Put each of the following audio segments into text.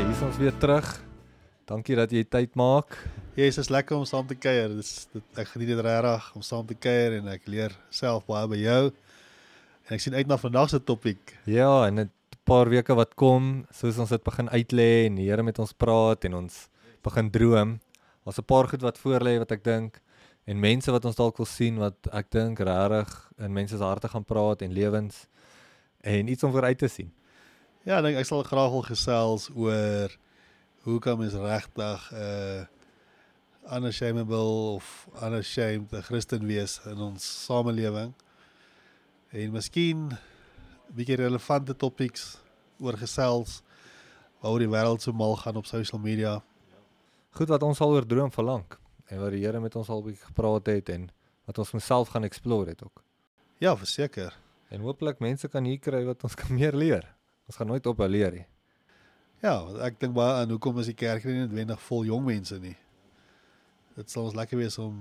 hier is ons weer terug. Dankie dat jy tyd maak. Is lekker om saam te kuier. Dit is dit ek geniet dit regtig om saam te kuier en ek leer self baie by jou. En ek sien uit na vandag se topik. Ja, en 'n paar weke wat kom, soos ons dit begin uitlê en die Here met ons praat en ons begin droom. Daar's 'n paar goed wat voor lê wat ek dink en mense wat ons dalk wil sien wat ek dink regtig in mense se harte gaan praat en lewens en iets om vooruit te sien. Ja, ek dink ek sal graag wil gesels oor hoe kan mens regtig 'n uh, unashamable of unashamed Christen wees in ons samelewing. En miskien 'n bietjie relevante topics oor gesels waaroor die wêreld so mal gaan op social media. Goed wat ons al oor droom verlang en wat die Here met ons al bietjie gepraat het en wat ons myself gaan explore het ook. Ja, verseker. En hooplik mense kan hier kry wat ons kan meer leer. Ons gaan nooit ophou leer nie. Ja, ek dink baie aan hoekom is die kerk nie noodwendig vol jong mense nie. Dit sal ons lekker wees om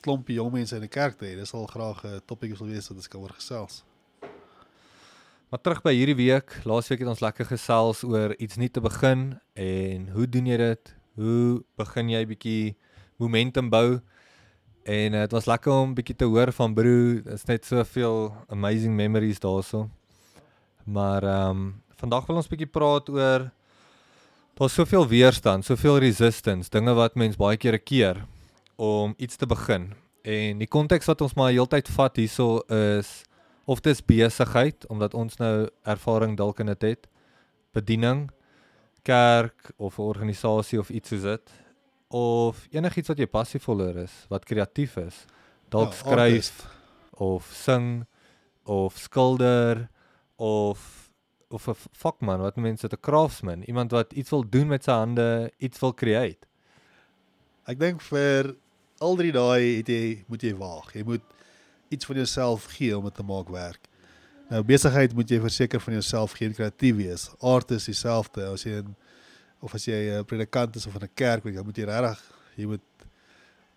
klompie jong mense in die kerk te hê. Dit sal graag 'n topik wees wat ons kan oor gesels. Maar terug by hierdie week, laasweek het ons lekker gesels oor iets nuut te begin en hoe doen jy dit? Hoe begin jy bietjie momentum bou? En dit uh, was lekker om bietjie te hoor van Bro. Dit's net soveel amazing memories daarso. Maar ehm um, vandag wil ons bietjie praat oor daar's soveel weerstand, soveel resistance, dinge wat mens baie kere keer om iets te begin. En die konteks wat ons maar heeltyd vat hierso is of dit is besigheid omdat ons nou ervaring dalk in dit het, bediening, kerk of 'n organisasie of iets soos dit of enigiets wat jy passievol is, wat kreatief is, dalk ja, skryf artist. of sing of skilder of of 'n vakman wat mense 'n craftsman, iemand wat iets wil doen met sy hande, iets wil create. Ek dink vir al drie daai het jy moet jy waag. Jy moet iets van jouself gee om dit te maak werk. Nou besigheid moet jy verseker van jouself gee, kreatief wees. Art is dieselfde as jy 'n of as jy 'n predikant is of in 'n kerk, dan moet jy regtig jy moet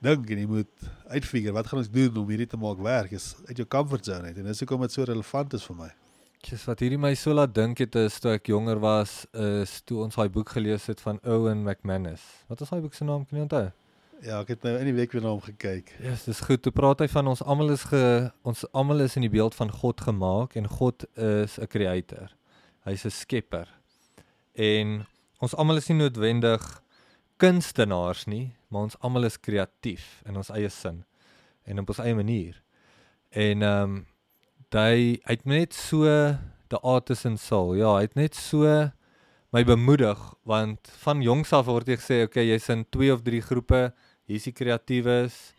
dink en jy moet uitfigure wat gaan ons doen om hierdie te maak werk is uit jou comfort zone uit en dis hoekom dit so relevant is vir my. Kies wat hierdie my so laat dink het is toe ek jonger was, is toe ons daai boek gelees het van Owen McManus. Wat is daai boek se naam? Kan jy onthou? Ja, ek het nou in die week weer na hom gekyk. Ja, yes, dis goed. Toe praat hy van ons almal is ge ons almal is in die beeld van God gemaak en God is 'n creator. Hy's 'n skepper. En ons almal is nie noodwendig kunstenaars nie, maar ons almal is kreatief in ons eie sin en op ons eie manier. En ehm um, hy het net so the artist and soul. Ja, hy het net so my bemoedig want van jongs af word jy gesê, okay, jy's in 2 of 3 groepe. Hier's die kreatiewes.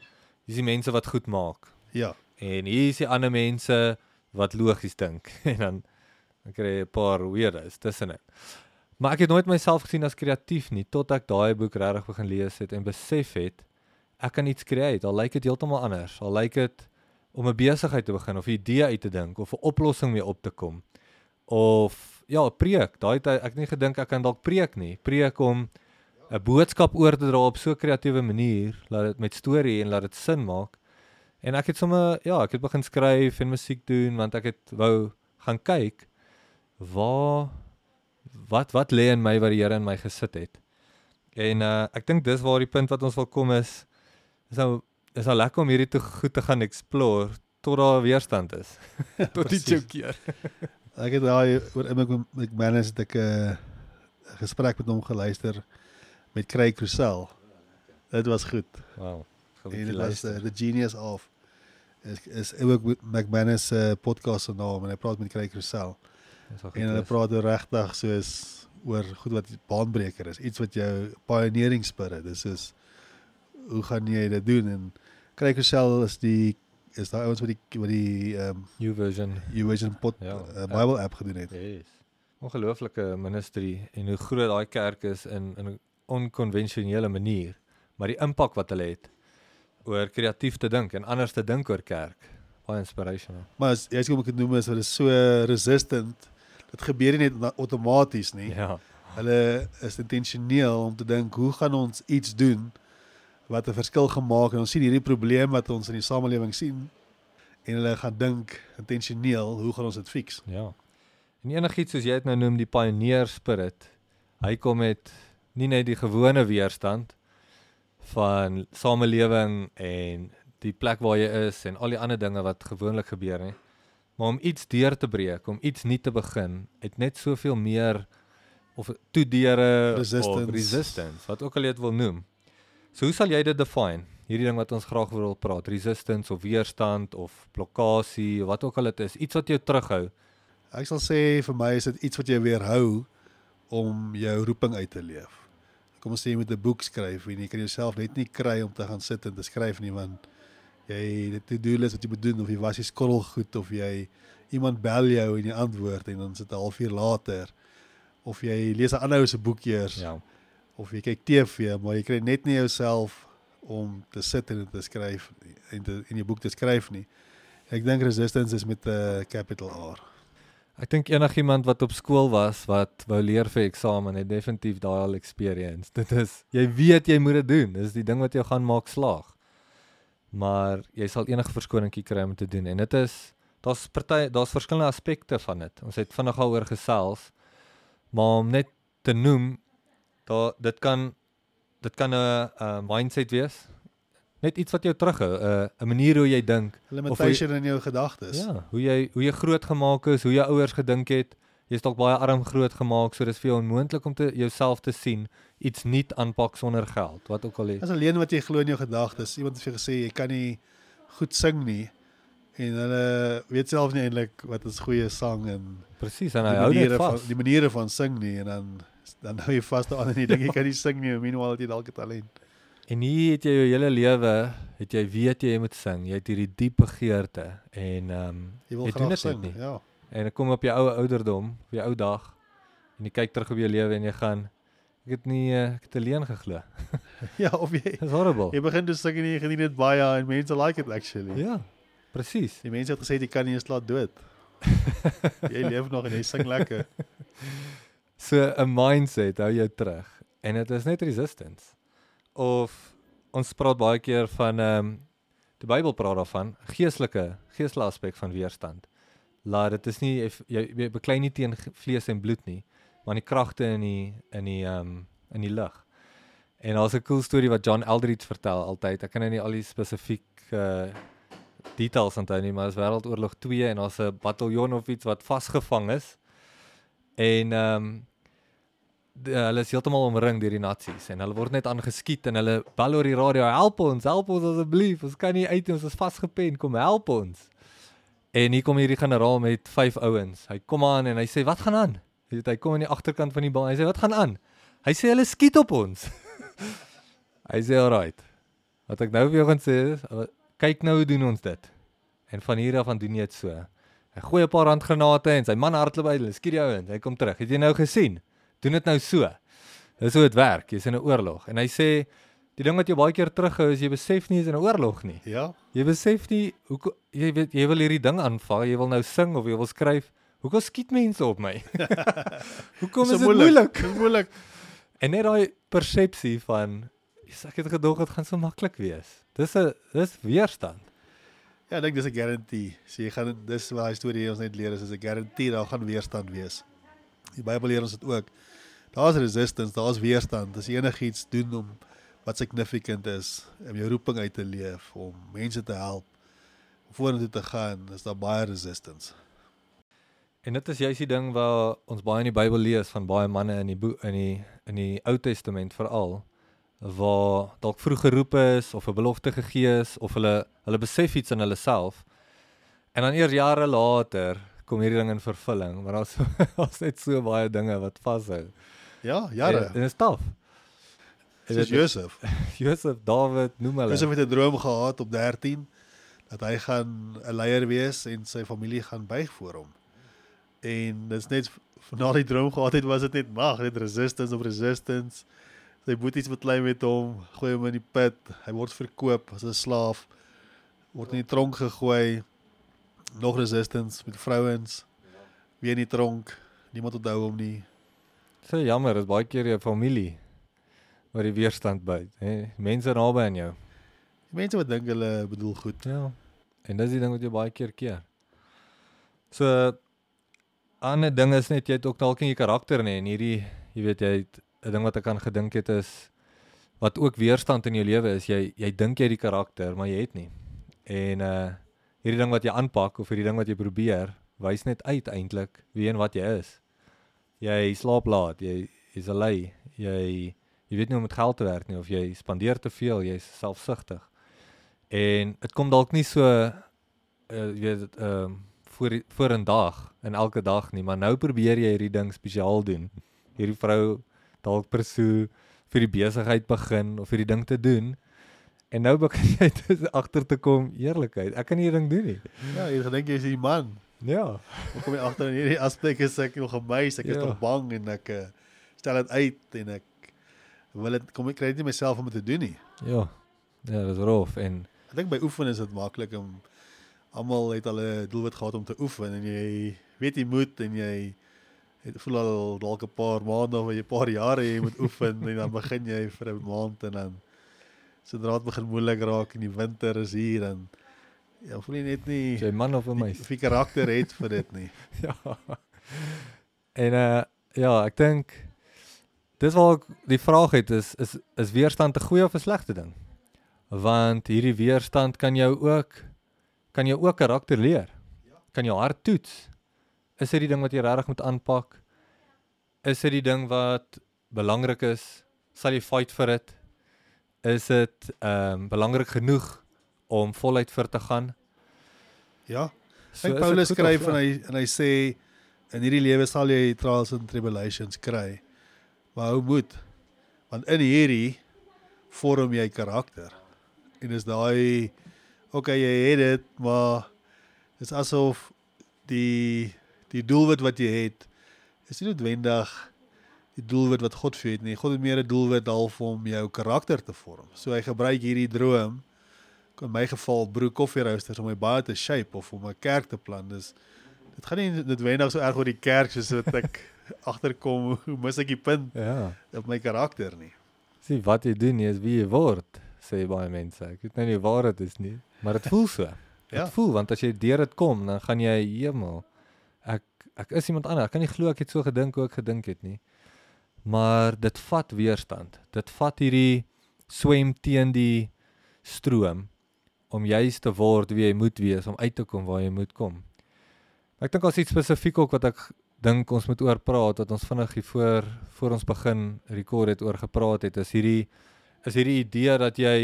Hier's die mense wat goed maak. Ja. En hier is die ander mense wat logies dink en dan dan kry jy 'n paar weirdos tussenin. Maar ek het nooit myself gesien as kreatief nie tot ek daai boek regtig begin lees het en besef het ek kan iets create. Al lyk dit heeltemal anders. Al lyk dit om 'n besigheid te begin of 'n idee uit te dink of 'n oplossing mee op te kom. Of ja, preek. Daai het ek nie gedink ek kan dalk preek nie. Preek om 'n boodskap oor te dra op so 'n kreatiewe manier, laat dit met storie en laat dit sin maak. En ek het sommer ja, ek het begin skryf en musiek doen want ek het wou gaan kyk waar wat wat lê in my wat die Here in my gesit het. En uh ek dink dis waar die punt wat ons wil kom is is nou is al lekker om hierdie te goed te gaan explore tot daar weerstand is. tot die jou keer. ek het daai oor ek met Manus het ek 'n uh, gesprek met hom geluister met Craig Crusell. Dit was goed. Wow. Dit was uh, the genius of is is ook McManus se uh, podcast se naam en hy praat met Craig Crusell. En hulle praat regtig soos oor goed wat baanbreker is, iets wat jou pioneering spirit, dis is hoe gaan jy dit doen en kyk jouself is die is daai ouens wat die wat die ehm um, New Version New Version pot ja, uh, Bible app gedoen het. Yes. Ongelooflike ministry en hoe groot daai kerk is in in 'n onkonvensionele manier, maar die impak wat hulle het oor kreatief te dink en anders te dink oor kerk. Baie inspirational. Maar as jy sê ek dit noem is hulle so resistant. Dit gebeur nie net outomaties nie. Ja. Hulle is intentioneel om te dink hoe gaan ons iets doen wat 'n verskil gemaak en ons sien hierdie probleem wat ons in die samelewing sien en hulle gaan dink intentioneel hoe gaan ons dit fix? Ja. En enigiets soos jy dit nou noem die pioneer spirit. Hy kom met nie net die gewone weerstand van samelewing en die plek waar jy is en al die ander dinge wat gewoonlik gebeur nie. Maar om iets deur te breek, om iets nuut te begin, het net soveel meer of toedeure Resistance. of resistance, wat ook al jy dit wil noem. So hoe sal jy dit define? Hierdie ding wat ons graag wil praat, resistance of weerstand of blokkade, wat ook al dit is, iets wat jou terughou. Ek sal sê vir my is dit iets wat jy weerhou om jou roeping uit te leef. Kom ons sê jy moet 'n boek skryf en jy kan jouself net nie kry om te gaan sit en te skryf nie want jy dit to-do list wat jy moet doen of jy was jy skorrel goed of jy iemand bel jou en jy antwoord en dan sit 'n halfuur later of jy lees 'n ander ou se boek eers Ja. Of jy kyk TV maar jy kry net nie jouself om te sit en te skryf en te in jou boek te skryf nie. Ek dink resistance is met 'n uh, capital R. Ek dink enigiemand wat op skool was wat wou leer vir eksamen het definitief daai al experience. Dit is jy weet jy moet dit doen. Dis die ding wat jou gaan maak slaag. Maar jy sal enige verskoningkie kry om te doen en dit is daar's party daar's verskillende aspekte van dit. Ons het vinnig al oor gesels. Maar om net te noem daar dit kan dit kan 'n 'n mindset wees. Net iets wat jou terughou, 'n 'n manier hoe jy dink. Limitation in jou gedagtes. Ja, hoe jy hoe jy groot gemaak is, hoe jou ouers gedink het. Jy's dalk baie arm groot gemaak, so dis vir jou onmoontlik om te jouself te sien iets nuut aanpak sonder geld, wat ook al is. Dis alleen wat jy glo in jou gedagtes. Iemand het vir jou gesê jy kan nie goed sing nie en hulle weet self nie eintlik wat is goeie sang en Presies, en hy hou maniere van die maniere van sing nie en dan dan hou jy vas daaraan en jy dink jy kan nie sing nie, meanwhile het jy dalk 'n talent. En hier het jy jou hele lewe, het jy weet jy moet sing. Jy het hierdie diep begeerte en ehm um, Jy wil Jy doen graag dit sing. nie. Ja. en ek kom op jou ou ouderdom, op jou ou dag en jy kyk terug op jou lewe en jy gaan ek het nie uh, ek het alleen geglo. Ja, of jy Dis horrible. jy begin te sing en jy geniet dit baie en mense like it actually. Ja. Presies. Die mense het gesê jy kan nie eens laat dood. jy leef nog en jy sing lekker. So 'n mindset hou jou terug en dit is net resistance. Of ons praat baie keer van ehm um, die Bybel praat daarvan geestelike geestelike aspek van weerstand. Laat dit is nie jy, jy beklei nie teen vlees en bloed nie, maar die kragte in die in die ehm um, in die lig. En daar's 'n cool storie wat John Eldridge vertel altyd. Ek kan nou nie al die spesifiek uh details onthou nie, maar dit is Wêreldoorlog 2 en daar's 'n bataljon of iets wat vasgevang is. En ehm um, de, hulle is heeltemal omring deur die natsies en hulle word net aangeskiet en hulle bel oor die radio help ons help ons asseblief ons kan nie uit ons is vasgepen kom help ons. En hier kom hierdie generaal met vyf ouens. Hy kom aan en hy sê wat gaan aan? Weet, hy kom aan die agterkant van die baan. Hy sê wat gaan aan? Hy sê hulle skiet op ons. Hy sê alright. Wat ek nou vir jou gaan sê is kyk nou hoe doen ons dit. En van hier af aan doen jy dit so hy gooi 'n paar handgranate en sy man hardloop uit hulle skiet die ouens hy kom terug het jy nou gesien doen dit nou so. Dis hoe dit werk. Jy's in 'n oorlog. En hy sê die ding wat jy baie keer terughou is jy besef nie jy's in 'n oorlog nie. Ja. Jy besef nie hoe jy weet jy wil hierdie ding aanvang, jy wil nou sing of jy wil skryf. Hoekom skiet mense op my? Hoekom is dit moeilik? Dis moeilik. En net daai persepsie van "Jesus, ek het gedog dit gaan so maklik wees. Dis 'n dis weerstand. Ja, ek dink dis 'n guarantee. So jy gaan dis waar die storie ons net leer is is 'n guarantee daar gaan weerstand wees. Die Bybel leer ons dit ook. Daar's resistance, daar's weerstand. Jy enigiets doen om wat significant is, om jou roeping uit te leef, om mense te help, om vorentoe te gaan, is daar baie resistance. En dit is juist die ding waar ons baie in die Bybel lees van baie manne in die boek in die in die Ou Testament veral waar dalk vroeg geroep is of 'n belofte gegee is of hulle hulle besef iets in hulle self en dan eers jare later kom hierdie ding in vervulling maar daar's daar's net so baie dinge wat vashou. Ja, jare. En dit is taaf. Dis Josef. Josef, Dawid, noem hulle. Josef het 'n droom gehad op 13 dat hy gaan 'n leier wees en sy familie gaan buig voor hom. En dit's net na die droom gehad het was dit net mag, net resistance op resistance. Sy boet iets beklei met hom, gooi hom in die put. Hy word verkoop as 'n slaaf. Word in die tronk gegooi. Nog resistance met vrouens. Weer in die tronk. Niemand onthou hom nie. So jammer, is baie keer jou familie wat die weerstand byt, hè. Mense naby aan jou. Die mense wat dink hulle bedoel goed. Ja. En dis die ding wat jy baie keer keer. So ander ding is net jy het ook dalk in jou karakter nê en hierdie Jy weet jy het 'n ding wat ek aan gedink het is wat ook weerstand in jou lewe is. Jy jy dink jy het die karakter, maar jy het nie. En uh hierdie ding wat jy aanpak of hierdie ding wat jy probeer, wys net uit eintlik wie en wat jy is. Jy slaap laat, jy is lui, jy jy weet nie hoe om met geld te werk nie of jy spandeer te veel, jy's selfsugtig. En dit kom dalk nie so uh jy weet ehm uh, voor voor 'n dag en elke dag nie, maar nou probeer jy hierdie ding spesiaal doen. Hierdie vrou dalk persoon vir die besigheid begin of hierdie ding te doen. En nou begin jy agter te kom eerlikheid. Ek kan hierdie ding doen nie. Ja, jy gedink jy is 'n man. Ja. Hoe kom jy agter in hierdie aspek is ek nog meisie, ek is Ja. nog bang en ek uh, stel dit uit en ek wil dit kom ek kry dit nie myself om dit te doen nie. Ja. Ja, dis rof en Ek dink by oefen is dit maklik om almal het 'n doelwit gehad om te oefen en jy weet jy moet en jy het voel al dalk 'n paar maande of 'n paar jare jy moet oefen en dan begin jy vir 'n maand en dan sodra dit begin moeilik raak en die winter is hier dan ja, voel jy net nie jy man of 'n meisie? jy karakter het vir dit nie. ja. En uh ja, ek dink dis waar ek die vraag het is is is weerstand 'n goeie of 'n slegte ding? Want hierdie weerstand kan jou ook kan jou ook karakter leer. Kan jou hart toets. Is dit die ding wat jy regtig moet aanpak? Is dit die ding wat belangrik is? Sal jy fight vir dit? Is dit ehm um, belangrik genoeg om voluit vir te gaan? Ja. So is dit Paulus skryf en hy en hy sê in hierdie lewe sal jy trials and tribulations kry. Maar hou moed. Want in hierdie vorm jy karakter. En dis daai okay, jy het dit, maar dis asof die die doelwit wat jy het is nie noodwendig die doelwit wat God vir jou het nie. God het meer 'n doelwit half om jou karakter te vorm. So hy gebruik hierdie droom in my geval broer koffieroosters om my baie te shape of om 'n kerk te plan. Dis dit gaan nie noodwendig so erg oor die kerk soos wat ek agterkom hoe mis ek die punt Ja. op my karakter nie. Sien wat jy doen nie is wie jy word, sê baie mense. Ek weet nou nie waar dit is nie, maar dit voel so. Dit Ja. voel want as jy deur dit kom, dan gaan jy hemel. Ek is iemand anders. Ek kan nie glo ek het so gedink hoe ek gedink het nie. Maar dit vat weerstand. Dit vat hierdie swem teen die stroom om juis te word wie jy moet wees om uit te kom waar jy moet kom. Ek dink daar's iets spesifiek ook wat ek dink ons moet oor praat wat ons vinnig hier voor voor ons begin rekord het oor gepraat het is hierdie is hierdie idee dat jy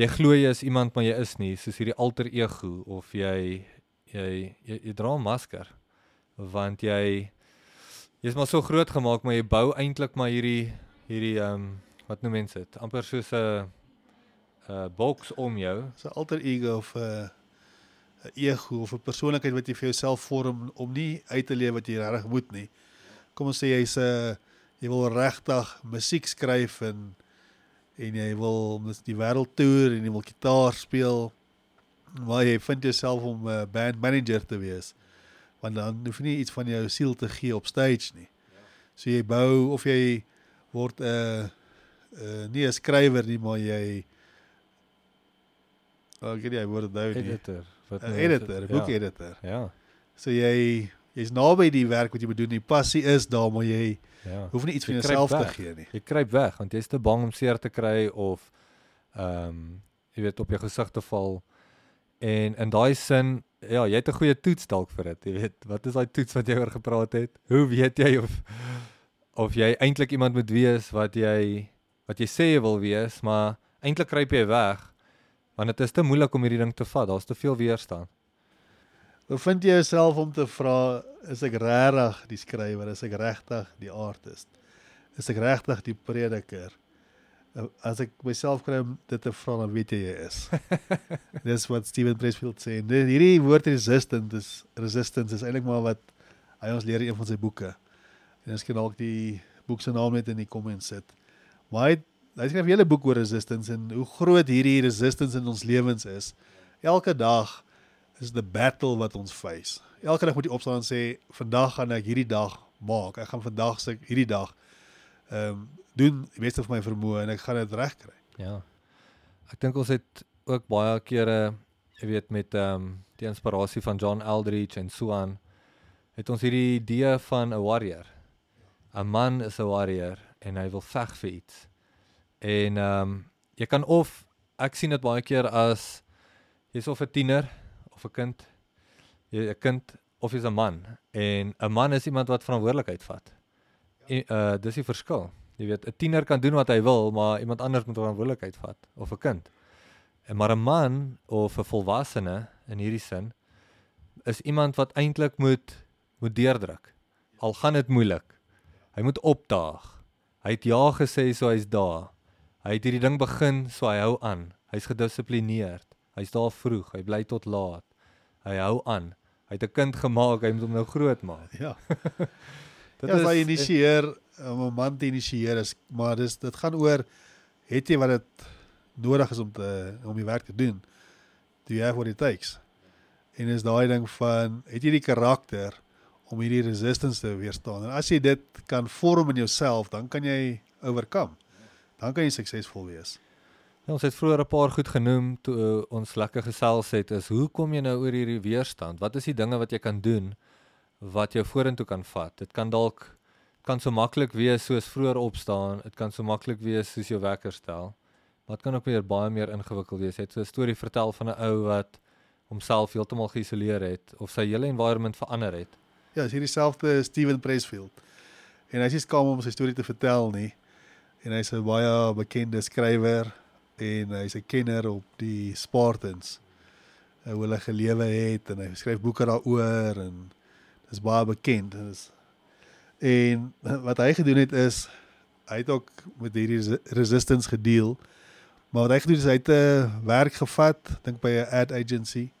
jy glo jy is iemand maar jy is nie soos hierdie alter ego of jy jy jy, jy dra 'n masker want jy jy's maar so groot gemaak maar jy bou eintlik maar hierdie hierdie ehm um, wat noem mense dit amper soos 'n 'n boks om jou So alter ego of 'n 'n ego of 'n persoonlikheid wat jy vir jouself vorm om nie uit te leef wat jy regtig moet nie. Kom ons sê jy's 'n jy wil regtig musiek skryf en en jy wil mis- die wêreld toer en jy wil gitaar speel. Maar jy vind jouself om 'n band manager te wees. Want dan hoef jy nie iets van jou siel te gee op stage nie. So jy bou of jy word 'n uh, uh, nie 'n skrywer nie, maar jy Oh, ek weet hy word nou nie. editor wat nou- Editor, 'n ja, boekeditor. ja So jy jy's naby die werk wat jy moet doen. Die passie is daar, maar jy ja hoef nie iets van Jy jouself te gee nie. Jy kruip weg want jy's te bang om seer te kry of ehm um, jy weet op jou gesig te val. En in daai sin, ja, jy het 'n goeie toets dalk vir dit. Jy weet, wat is daai toets wat jy oor gepraat het? Hoe weet jy of of jy eintlik iemand moet wees wat jy wat jy sê jy wil wees, maar eintlik kruip jy weg want dit is te moeilik om hierdie ding te vat. Daar's te veel weerstand. Bevind jy jouself om te vra, is ek regtig die skrywer? Is ek regtig die artist? Is ek regtig die prediker? As ek myself kry om dit te vra, dan weet jy jy is. Dis wat Steven Pressfield sê. En dit- hierdie woord resistant is resistance is eintlik maar wat hy ons leer in een van sy boeke. En ons kan dalk die boek se naam net in die comments sit. Maar hy hy skryf 'n hele boek oor resistance en hoe groot hierdie resistance in ons lewens is. Elke dag is the battle wat ons face. Elke dag moet jy opstaan en sê vandag gaan ek hierdie dag maak. Ek gaan vandag se hierdie dag ehm um, doen die beste van my vermoë en ek gaan dit regkry. Ja. Ek dink ons het ook baie kere, jy weet met ehm um, die inspirasie van John Eldridge en so aan, het ons hierdie idee van 'n warrior. 'n man is 'n warrior en hy wil veg vir iets. En ehm um, jy kan of ek sien dit baie keer as jy's of 'n tiener of 'n kind. Jy 'n kind of jy's 'n man en 'n man is iemand wat verantwoordelikheid vat. En uh dis die verskil. Jy weet, 'n tiener kan doen wat hy wil, maar iemand anders moet verantwoordelikheid vat of 'n kind. En maar 'n man of 'n volwassene in hierdie sin is iemand wat eintlik moet moet deurdruk. Al gaan dit moeilik. Hy moet opdaag. Hy het ja gesê so hy's daar. Hy het hierdie ding begin so hy hou aan. Hy's gedissiplineerd. Hy's daar vroeg. Hy bly tot laat. Hy hou aan. Hy het 'n kind gemaak, hy moet hom nou groot maak. Ja. dit ja, is hy initieer om 'n man te initieer is, maar dis dit gaan oor het jy wat dit nodig is om te om die werk te doen. Do you have what it takes? En is daai ding van het jy die karakter om hierdie resistance te weerstaan? En as jy dit kan vorm in jouself, dan kan jy oorkom. Dan kan jy suksesvol wees. Ja, ons het vroeër 'n paar goed genoem toe uh, ons lekker gesels het is hoe kom jy nou oor hierdie weerstand? Wat is die dinge wat jy kan doen wat jou vorentoe kan vat? Dit kan dalk kan so maklik wees soos vroeër opstaan, dit kan so maklik wees soos jou wekker stel. Wat kan ook weer baie meer ingewikkeld wees. Jy het so 'n storie vertel van 'n ou wat homself heeltemal geïsoleer het of sy hele environment verander het. Ja, dis hierdie selfde Steven Pressfield. En hy sê skaam om sy storie te vertel nie. En hy's 'n baie bekende skrywer en hy's 'n kenner op die Spartans. Hoe hulle gelewe het en hy skryf boeke daaroor en dis baie bekend en is en wat hy gedoen het is hy het ook met hierdie resistance gedeel. Maar wat hy gedoen is hy het 'n werk gevat, dink by 'n ad agency.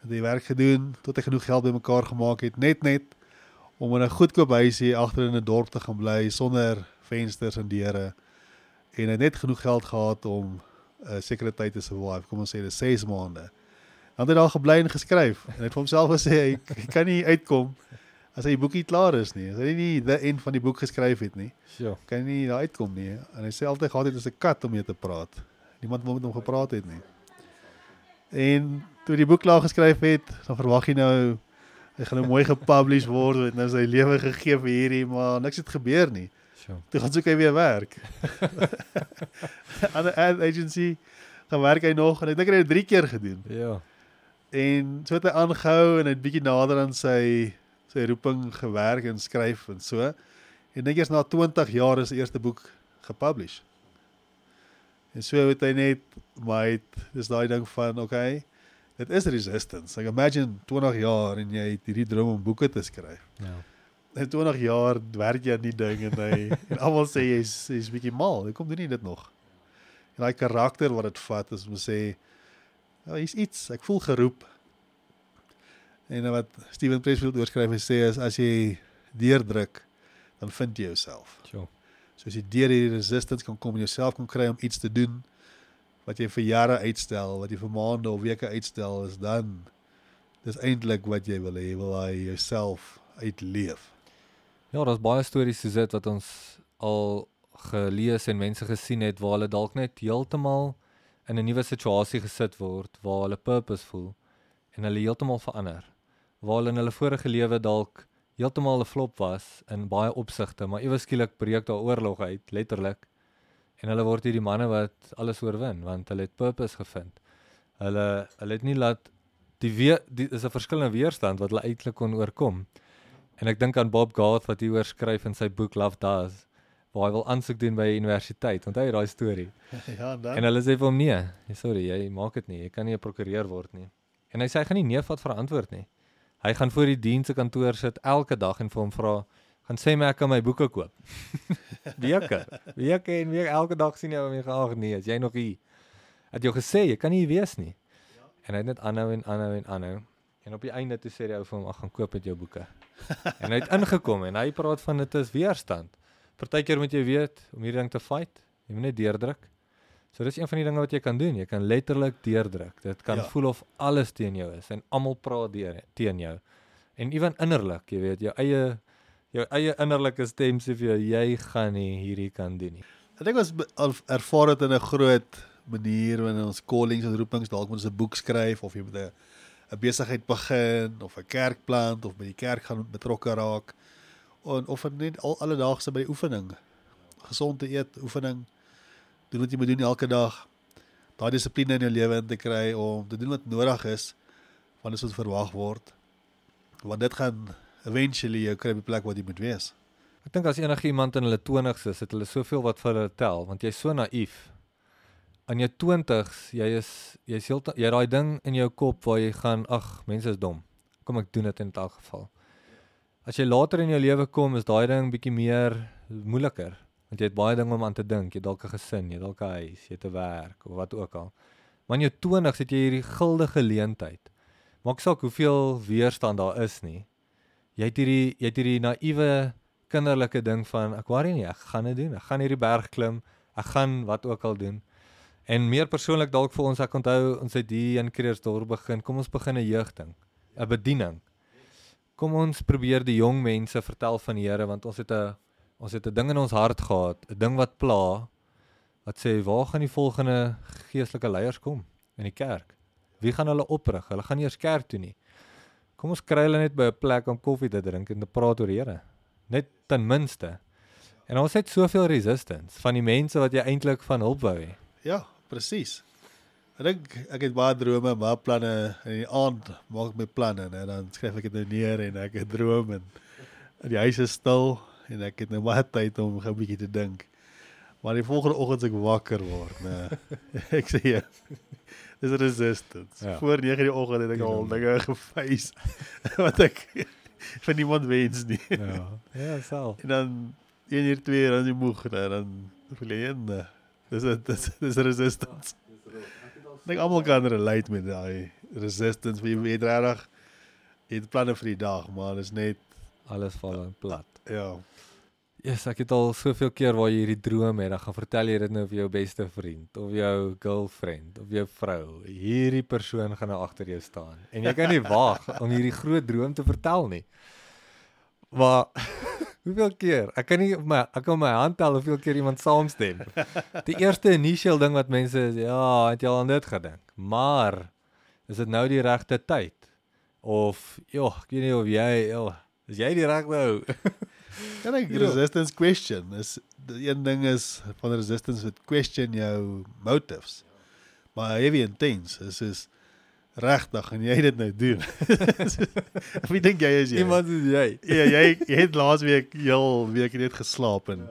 Het hy werk gedoen tot hy genoeg geld bymekaar gemaak het net net om in 'n goedkoop huisie agter in 'n dorp te gaan bly sonder vensters en deure en hy het net genoeg geld gehad om 'n uh, eh, sekere tyd te survive, kom ons sê dis 6 maande. Dan het hy daar gebly en geskryf en hy het vir homself gesê hy, hy kan nie uitkom as hy die boekie klaar is nie. As hy nie die eind van die boek geskryf het nie. Ja. Kan nie daar uitkom nie. En hy sê altyd gehad het as 'n kat om mee te praat. Niemand wou met hom gepraat het nie. En toe die boek klaar geskryf het, dan verwag jy nou hy gaan nou mooi gepublish word, het nou sy lewe gegee vir hierdie, maar niks het gebeur nie. Sure. Toe gaan soek hy weer werk. Aan 'n ad agency gaan werk hy nog en ek dink hy het 3 keer gedoen. Ja. En so het hy aangehou en hy het bietjie nader aan sy sy roeping gewerk en skryf en so. En dink eers na 20 jaar is die eerste boek gepublish. En so het hy net maar het dis daai ding van okay, dit is resistance. Like imagine 20 jaar en jy het hierdie droom om boeke te skryf. Ja net 20 jaar werk jy aan die ding en hy en almal sê jy's jy's bietjie mal. Hoe kom doen jy dit nog? En daai karakter wat dit vat is om sê ja, hier's iets, ek voel geroep. En wat Steven Pressfield oorskryf en sê is as jy deurdruk, dan vind jy jouself. Ja. So as jy deur hierdie resistance kan kom en jouself kan kry om iets te doen wat jy vir jare uitstel, wat jy vir maande of weke uitstel, is dan dis eintlik wat jy wil hê, jy wil hy jouself uitleef. Ja, daar's baie stories soos dit wat ons al gelees en mense gesien het waar hulle dalk net heeltemal in 'n nuwe situasie gesit word waar hulle purpose voel en hulle heeltemal verander. Waar hulle in hulle vorige lewe dalk heeltemal 'n flop was in baie opsigte, maar ewe skielik breek daar oorlog uit, letterlik. En hulle word hierdie manne wat alles oorwin want hulle het purpose gevind. Hulle hulle het nie laat die weer die is 'n verskillende weerstand wat hulle uiteindelik kon oorkom. En ek dink aan Bob Garth wat hieroor skryf in sy boek Love Does waar hy wil aansoek doen by die universiteit. Onthou jy daai storie? ja, dan. En hulle sê vir hom nee. Sorry, jy maak dit nie. Jy kan nie 'n prokureur word nie. En hy sê hy gaan nie nee vat vir antwoord nie. Hy gaan voor die dienste kantoor sit elke dag en vir hom vra, "Gaan sê my ek kan my boeke koop." weke. Weke en weer elke dag sien jy hom en "Ag nee, as jy nog hier het jy gesê jy kan nie wees nie." Ja. En hy het net aanhou en aanhou en aanhou. En op die einde toe sê hy ou vir hom, "Ag, gaan koop met jou boeke." en hy het ingekom en hy praat van dit is weerstand. Partykeer moet jy weet om hierdie ding te fight, jy moet net deurdruk. So dis een van die dinge wat jy kan doen. Jy kan letterlik deurdruk. Dit kan ja. voel of alles teen jou is en almal praat deur teen jou. En ewen innerlik, jy weet, jou eie jou eie innerlike stem sê vir jou jy gaan nie hierdie kan doen nie. Ek dink ons ervaar dit in 'n groot manier wanneer ons callings en roepings dalk moet ons 'n boek skryf of jy moet 'n 'n besigheid begin of 'n kerk plant of by die kerk gaan betrokke raak en of net al alledaagse by die oefening. Gesond te eet, oefening. Doen wat jy moet doen elke dag. Daai dissipline in jou lewe in te kry om te doen wat nodig is want dit is wat verwag word. Want dit gaan eventually jou kry by plek waar jy moet wees. Ek dink as enige iemand in hulle 20's is, het hulle soveel wat vir hulle tel want jy's so naïef. In jou 20's, jy is jy's heeltyd jy het daai ding in jou kop waar jy gaan, ag, mense is dom. Kom ek doen dit in elk geval. As jy later in jou lewe kom, is daai ding bietjie meer moeiliker want jy het baie dinge om aan te dink. Jy dalk 'n gesin, jy dalk 'n huis, jy het 'n werk of wat ook al. Maar in jou 20's het jy hierdie guldige geleentheid. Maak saak hoeveel weerstand daar is nie. Jy het hierdie jy het hierdie naïewe kinderlike ding van ek worry nie, ek gaan dit doen. Ek gaan hierdie berg klim. Ek gaan wat ook al doen. En meer persoonlik dalk vir ons, ek onthou ons het hier in Kreersdorp begin. Kom ons begin 'n jeugding, 'n bediening. Kom ons probeer die jong mense vertel van die Here want ons het 'n ons het 'n ding in ons hart gehad, 'n ding wat pla wat sê waar gaan die volgende geestelike leiers kom in die kerk? Wie gaan hulle oprig? Hulle gaan nie eers kerk toe nie. Kom ons kry hulle net by 'n plek om koffie te drink en te praat oor die Here. Net ten minste. En ons het soveel resistance van die mense wat jy eintlik van hulp wou hê. Ja, presies. Ek dink ek het baie drome, baie planne en in die aand maak ek my planne en dan skryf ek dit nou neer en ek het droom en die huis is stil en ek het nou baie tyd om 'n bietjie te dink. Maar die volgende oggend as ek wakker word, nee. ek sê jy. Dis resistance. Ja. Ja. Voor 9 die oggend het ek al dinge gefees wat ek van niemand wens nie. Ja. Ja, self. En dan 1 uur 2 uur dan jy moeg en dan voel jy en eh, dis dis dis resistance. Ek dink almal kan relate met daai resistance wie weet regtig jy het planne vir die dag, maar dit is net Alles val in plat. ja. Yes, ek het al soveel keer waar jy hierdie droom het, dan gaan vertel jy dit nou vir jou beste vriend of jou girlfriend of jou vrou. Hierdie persoon gaan nou agter jou staan en jy kan nie wag om hierdie groot droom te vertel nie. Maar hoeveel keer? Ek kan nie op my ek kan my hand tel hoeveel keer iemand saamstem. Die eerste initial ding wat mense is, ja, het jy al aan dit gedink. Maar is dit nou die regte tyd? Of joh, ek weet nie of jy, joh, is jy die regte ou? En ek Ja. resistance question is die een ding is van resistance wat question jou motives. Maar heavy intense is is regtig en jy dit nou doen. Wie dink jy is jy? Iemand soos jy. Ja, jy jy het laasweek heel week net geslaap en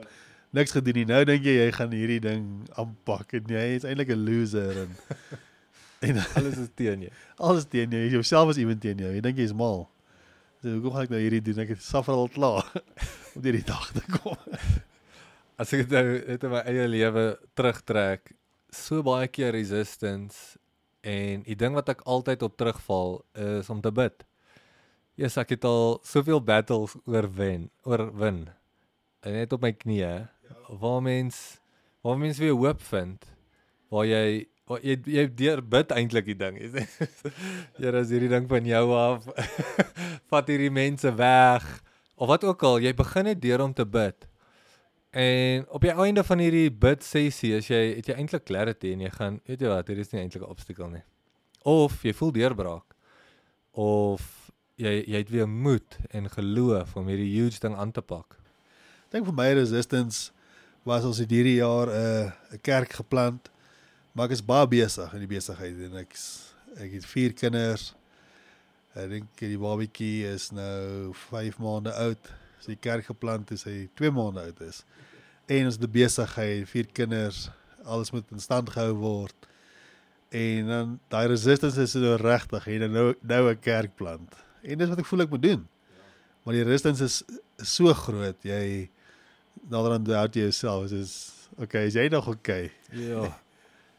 niks gedoen nie. Nou dink jy jy gaan hierdie ding aanpak en jy is eintlik 'n loser en en Alles is teen jou. alles teen jou. Jouself is iemand teen jou. Jy dink jy's mal. So hoekom gaan ek nou hierdie doen? Ek het suffer al klaar om deur die dag te kom. As ek nou net in my eie lewe terugtrek, so baie keer resistance en die ding wat ek altyd op terugval is om te bid. Ja, yes, ek het al soveel battles oorwen, oorwin. En net op my knieë waar mens waar mens weer hoop vind waar jy waar jy jy deur bid eintlik die ding. Here is hierdie ding van jou af. Vat hierdie mense weg of wat ook al, jy begin net deur om te bid. En op die einde van hierdie bid sessie as jy het jy eintlik clarity en jy gaan weet jy wat hier is nie eintlik 'n obstacle nie. Of jy voel deurbraak of jy jy het weer moed en geloof om hierdie huge ding aan te pak. Dink vir my resistance was ons hierdie jaar 'n uh, 'n kerk geplant. Maar ek is baie besig in die besigheid en ek ek het vier kinders. Ek dink die babatjie is nou 5 maande oud. Die kerk geplant is hy 2 maande oud is. En ons 'n besigheid, vier kinders, alles moet in stand gehou word. En dan daai resistance is so regtig en nou nou 'n kerk plant. En dis wat ek voel ek moet doen. Maar die resistance is, so groot. Jy naderhand doubt jy jouself is is okay, is jy nog okay? Ja.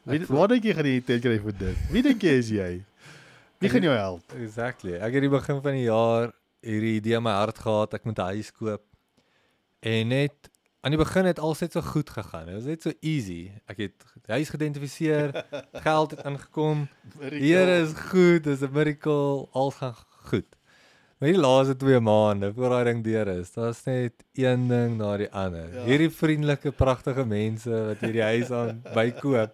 Wie wat dink jy gaan jy tyd kry vir dit? Wie dink jy is jy? Wie gaan jou help? Exactly. Ek het die begin van die jaar hierdie idee in my hart gehad ek moet 'n huis koop. En net aan die begin het alles net so goed gegaan. Dit was net so easy. Ek het die huis geïdentifiseer, geld het ingekom. Die Here is goed, dis 'n miracle, alles gaan goed. Maar die laaste 2 maande voor daai ding deur is, daar's net een ding na die ander. Ja. Hierdie vriendelike, pragtige mense wat hierdie huis aan bykoop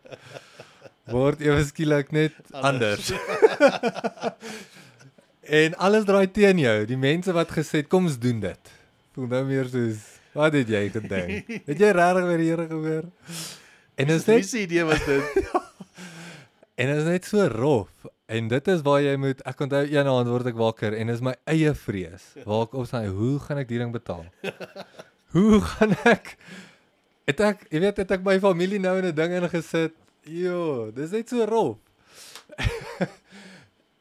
word ewe skielik net anders. en alles draai teen jou. Die mense wat gesê het kom ons doen dit. voel nou meer soos wat het jy gedink? Het jy regtig weer die Here gehoor? En is Wie net se idee was dit? en is net so rof. En dit is waar jy moet ek onthou een aand word ek wakker en is my eie vrees. Waar ek opstaan, hoe gaan ek die ding betaal? Hoe gaan ek Het ek, jy weet, het ek my familie nou in 'n ding ingesit. Jo, dis net so rof.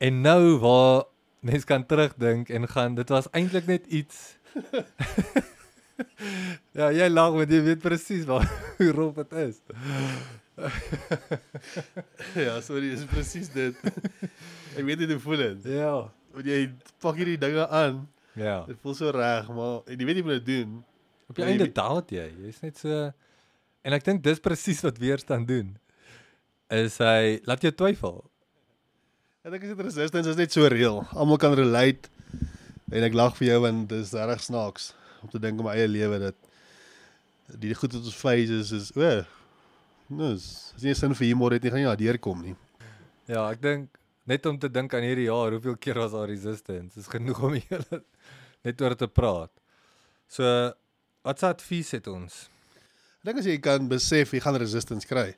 en nou waar mens kan terugdink en gaan dit was eintlik net iets Ja, jy lag want jy weet presies waar hoe rof dit is. ja, sorry, dis presies dit. ek weet nie hoe voel dit. Ja. Want jy pak hierdie dinge aan. Ja. Dit voel so reg, maar en jy weet nie wat dit doen. Op die einde wie- daalt jy. Jy's net so en ek dink dis presies wat weerstand doen. Is hy laat jou twyfel. Ek dink dit resistance is net so reël. Almal kan relate. En ek lag vir jou want dis reg snaaks om te dink in my eie lewe dat die goed wat ons face is is o. Nou, is is nie 'n sin vir humor het nie gaan jy daardeur kom nie. Ja, ek dink net om te dink aan hierdie jaar, hoeveel keer was daar resistance? Dis genoeg om julle net oor te praat. So wat se advies het ons? Ek dink as jy kan besef jy gaan resistance kry.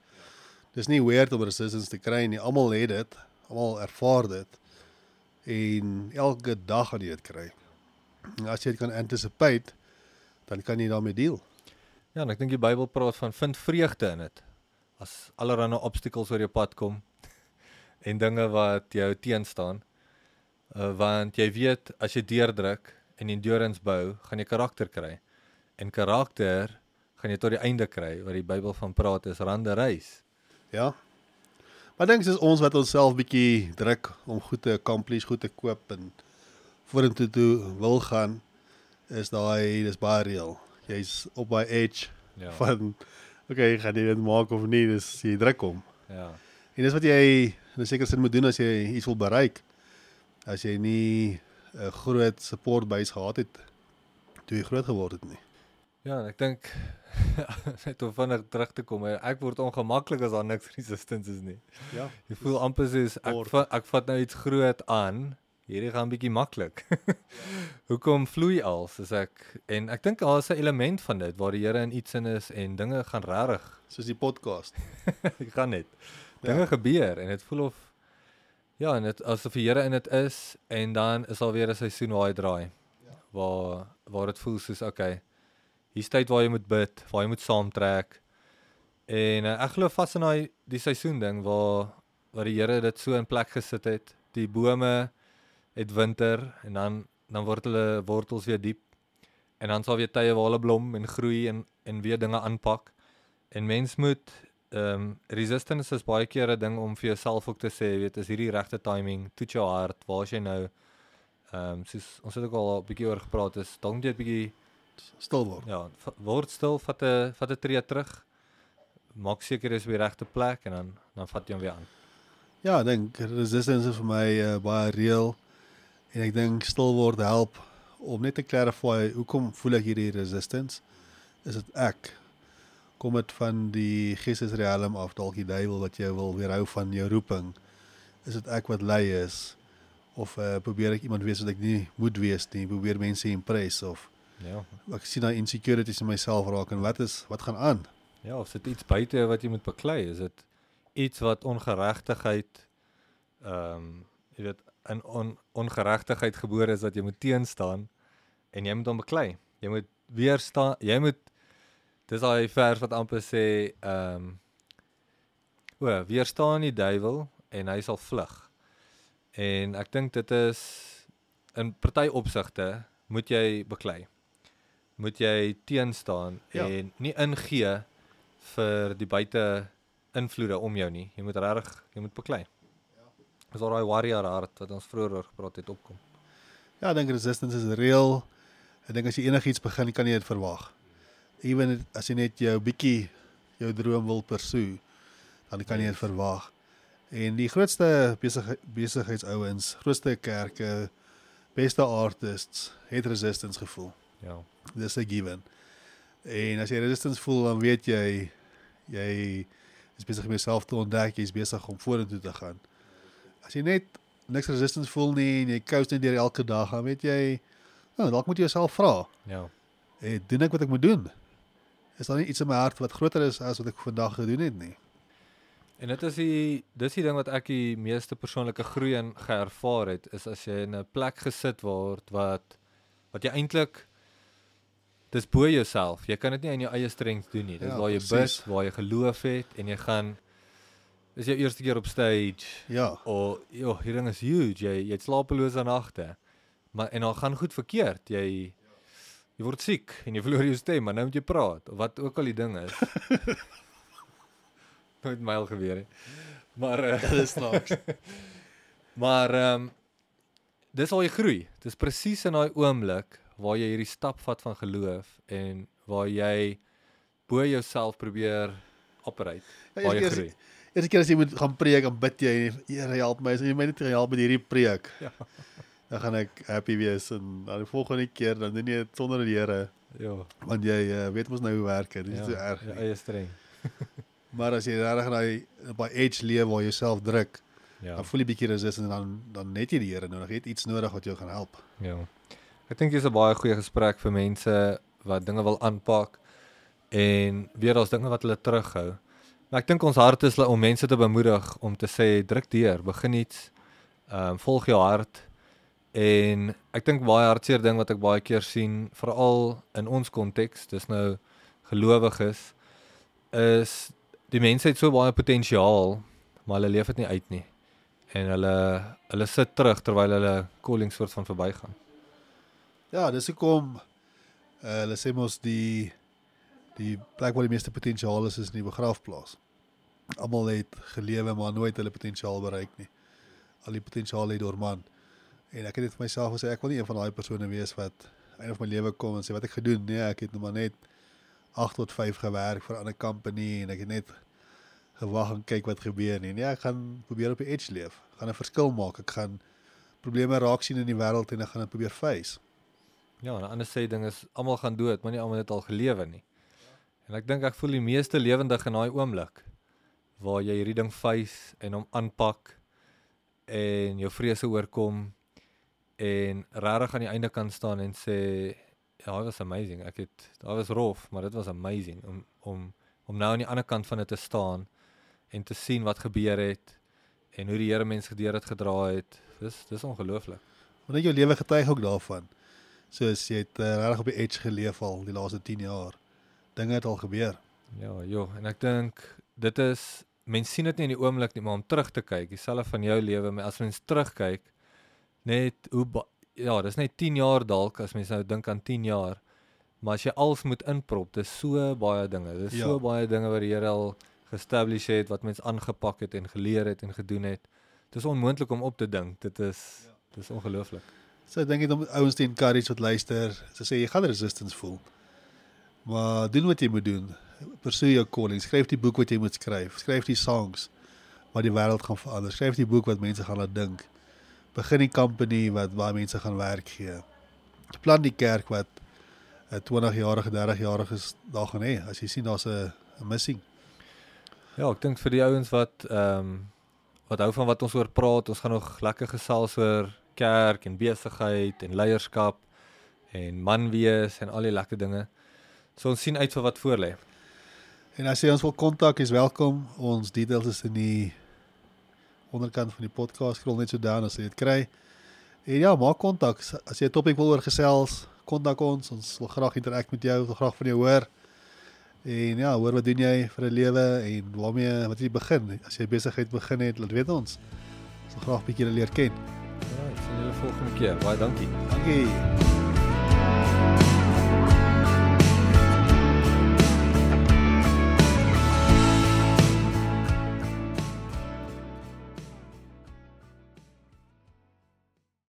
Dis nie weird om resistance te kry nie. Almal het dit. Almal ervaar dit. En elke dag gaan jy dit kry. En as jy dit kan anticipate, dan kan jy daarmee deel. Ja, en ek dink die Bybel praat van vind vreugde in dit. As allerlei obstacles oor jou pad kom en dinge wat jou teenstaan. Uh, want jy weet as jy deurdruk en endurance bou, gaan jy karakter kry. En karakter gaan jy tot die einde kry wat die Bybel van praat is rande reis. Ja. Maar dink dis ons wat onsself bietjie druk om goed te accomplish, goed te koop en vorentoe toe wil gaan is daai dis baie reël. Jy's op by edge Ja. ja. van okay, gaan jy dit maak of nie? Dis jy druk hom. Ja. En dis wat jy in 'n sekere sin moet doen as jy iets wil bereik. As jy nie 'n groot support base gehad het toe jy groot geword het nie. Ja, ek dink net om vinnig terug te kom, ek word ongemaklik as daar niks resistance is nie. Ja. Jy voel amper soos ek vat, ek vat nou iets groot aan. Hierdie gaan bietjie maklik. Hoekom vloei als as ek en ek dink daar is 'n element van dit waar die Here in iets in is en dinge gaan regtig. Soos die podcast. Dit gaan net. Ja. Dinge gebeur en dit voel of ja, en dit asof die Here in dit is en dan is al weer 'n seisoen waar hy draai. Ja. Waar waar dit voel soos okay. Hier's tyd waar jy moet bid, waar jy moet saamtrek. En uh, ek glo vas in daai die seisoen ding waar waar die Here dit so in plek gesit het. Die bome het winter en dan dan word hulle wortels weer diep. En dan sal weer tye waar hulle blom en groei en en weer dinge aanpak. En mens moet ehm um, resistance is baie keer 'n ding om vir jouself ook te sê, weet, is hierdie regte timing, toets jou hart, waar is jy nou? Ehm um, soos ons het ook al 'n bietjie oor gepraat, is dalk jy 'n bietjie Stil word. ja, word stil, vat 'n vat 'n tree terug. Maak seker jy is op die regte plek en dan dan vat jy hom weer aan. Ja, ek dink resistance is vir my uh, baie reël en ek dink stil word help om net te clarify hoekom voel ek hierdie resistance? Is dit ek? Kom dit van die geestesriem af dalk die duiwel wat jou wil weerhou van jou roeping? Is dit ek wat lui is of uh, probeer ek iemand wees wat ek nie moet wees nie, probeer mense impress of Ja. ek sien daai insecurities in myself raak en wat is wat gaan aan? Ja, of dit iets buite wat jy moet beklei, is dit iets wat ongeregtigheid ehm um, jy weet in on, ongeregtigheid gebore is wat jy moet teenstaan en jy moet hom beklei. Jy moet weerstaan, jy moet dis daai vers wat amper sê ehm um, o, weerstaan die duiwel en hy sal vlug. En ek dink dit is in party opsigte moet jy beklei. Moet jy teenstaan Ja. ja. en nie ingee vir die buite invloede om jou nie. Jy moet regtig, jy moet beklei. Dis al daai warrior hart wat ons vroeër oor gepraat het opkom. Ja, ek dink resistance is reël. Ek dink as jy enigiets begin, kan jy dit verwag. Ewen as jy net jou bietjie jou droom wil pursue, dan kan jy dit verwag. En die grootste besig besigheidsouens, grootste kerke, beste artists het resistance gevoel. Ja. Dis 'n given. En as jy resistance voel, dan weet jy jy is besig om jouself te ontdek, jy's besig om vorentoe te gaan. As jy net niks resistance voel nie en jy coast net deur elke dag, dan weet jy, nou, dalk moet jy jouself vra, Ja. En doen ek wat ek moet doen? Is daar nie iets in my hart wat groter is as wat ek vandag gedoen het nie? En dit is die dis die ding wat ek die meeste persoonlike groei in geervaar het is as jy in 'n plek gesit word wat wat jy eintlik dis bo jouself. Jy kan dit nie in jou eie strength doen nie. Dis Ja, waar jy bid, waar jy geloof het en jy gaan dis jou eerste keer op stage Ja. of joh, hierdie ding is huge. Jy jy slapelose nagte. Maar en dan gaan goed verkeerd. Jy jy word siek en jy verloor jou stem, maar nou moet jy praat of wat ook al die ding is. Nooit myl gebeur nie. Maar uh, Dit is snaaks. Maar ehm um, dis al jy groei. Dis presies in daai oomblik waar jy hierdie stap vat van geloof en waar jy bo jouself probeer operate. Ja, waar jy eers- groei. Eerste keer as jy moet gaan preek, dan bid jy, Here help my, as jy my net help met hierdie preek. Ja. Dan gaan ek happy wees en dan die volgende keer dan doen jy dit sonder die Here, Ja. want jy uh, weet mos nou hoe werk dit. Dit is ja, so erg. Ja, eie streng. Maar as jy regtig daai daai edge leef waar jy jouself druk, Ja. dan voel jy bietjie resistance en dan dan net jy die Here nodig. Jy het iets nodig wat jou gaan help. Ja. Ek dink dis 'n baie goeie gesprek vir mense wat dinge wil aanpak en weer daar's dinge wat hulle terughou. Maar ek dink ons hart is om mense te bemoedig om te sê druk deur, begin iets. Ehm um, volg jou hart. En ek dink baie hartseer ding wat ek baie keer sien, veral in ons konteks, dis nou gelowiges, is die mense het so baie potensiaal, maar hulle leef dit nie uit nie. En hulle hulle sit terug terwyl hulle calling soort van verbygaan. Ja, dis hoekom uh, hulle sê mos die die plek waar die meeste potensiaal is is in die begrafplaas. Almal het gelewe maar nooit hulle potensiaal bereik nie. Al die potensiaal lê dormant. En ek het dit vir myself gesê ek wil nie een van daai persone wees wat einde van my lewe kom en sê wat ek gedoen. Nee, ek het nou maar net 8 tot 5 gewerk vir 'n ander company en ek het net gewag en kyk wat gebeur nie. Nee, ek gaan probeer op die edge leef. Gaan 'n verskil maak. Ek gaan probleme raak sien in die wêreld en ek gaan dit probeer face. Ja, 'n ander sê ding is almal gaan dood, maar nie almal het al gelewe nie. En ek dink ek voel die meeste lewendig in daai oomblik waar jy hierdie ding face en hom aanpak en jou vrese oorkom en regtig aan die einde kan staan en sê ja, it was amazing. Ek het daai was rof, maar dit was amazing om om om nou aan die ander kant van dit te staan en te sien wat gebeur het en hoe die Here mens gedeur het gedra het. Dis dis ongelooflik. Want jou lewe getuig ook daarvan. Soos jy het uh, regtig op die edge geleef al die laaste 10 jaar. Dinge het al gebeur. Ja, joh, en ek dink dit is mense sien dit nie in die oomblik nie, maar om terug te kyk, dieselfde van jou lewe, maar as mens terugkyk net hoe ja, dis net 10 jaar dalk as mens nou dink aan 10 jaar. Maar as jy als moet inprop, dis so baie dinge. Dis ja. so baie dinge wat die Here al geestablish het, wat mens aangepak het en geleer het en gedoen het. Dis onmoontlik om op te dink. Dit is ja. dis ongelooflik. So ek dink dit om ouens te encourage wat luister, so sê jy gaan resistance voel. Maar doen wat jy moet doen. Pursue jou calling. Skryf die boek wat jy moet skryf. Skryf die songs wat die wêreld gaan verander. Skryf die boek wat mense gaan laat dink. Begin die company wat baie mense gaan werk gee. Plan die kerk wat 'n 20-jarige, 30-jariges daar gaan hê. As jy sien daar's 'n 'n missing. Ja, ek dink vir die ouens wat ehm um, wat hou van wat ons oor praat, ons gaan nog lekker gesels oor kerk en besigheid en leierskap en man wees en al die lekker dinge. So ons sien uit vir wat voor lê. En as jy ons wil kontak, is welkom. Ons details is in die onderkant van die podcast. Scroll net so down as jy dit kry. En ja, maak kontak. As jy 'n topik wil oorgesels, kontak ons. Ons wil graag interak met jou, wil graag van jou hoor. En ja, hoor wat doen jy vir 'n lewe en waarmee wat jy begin? As jy besigheid begin het, laat weet ons. Ons wil graag 'n bietjie leer ken. Ja, sien julle volgende keer. Baie dankie. Dankie.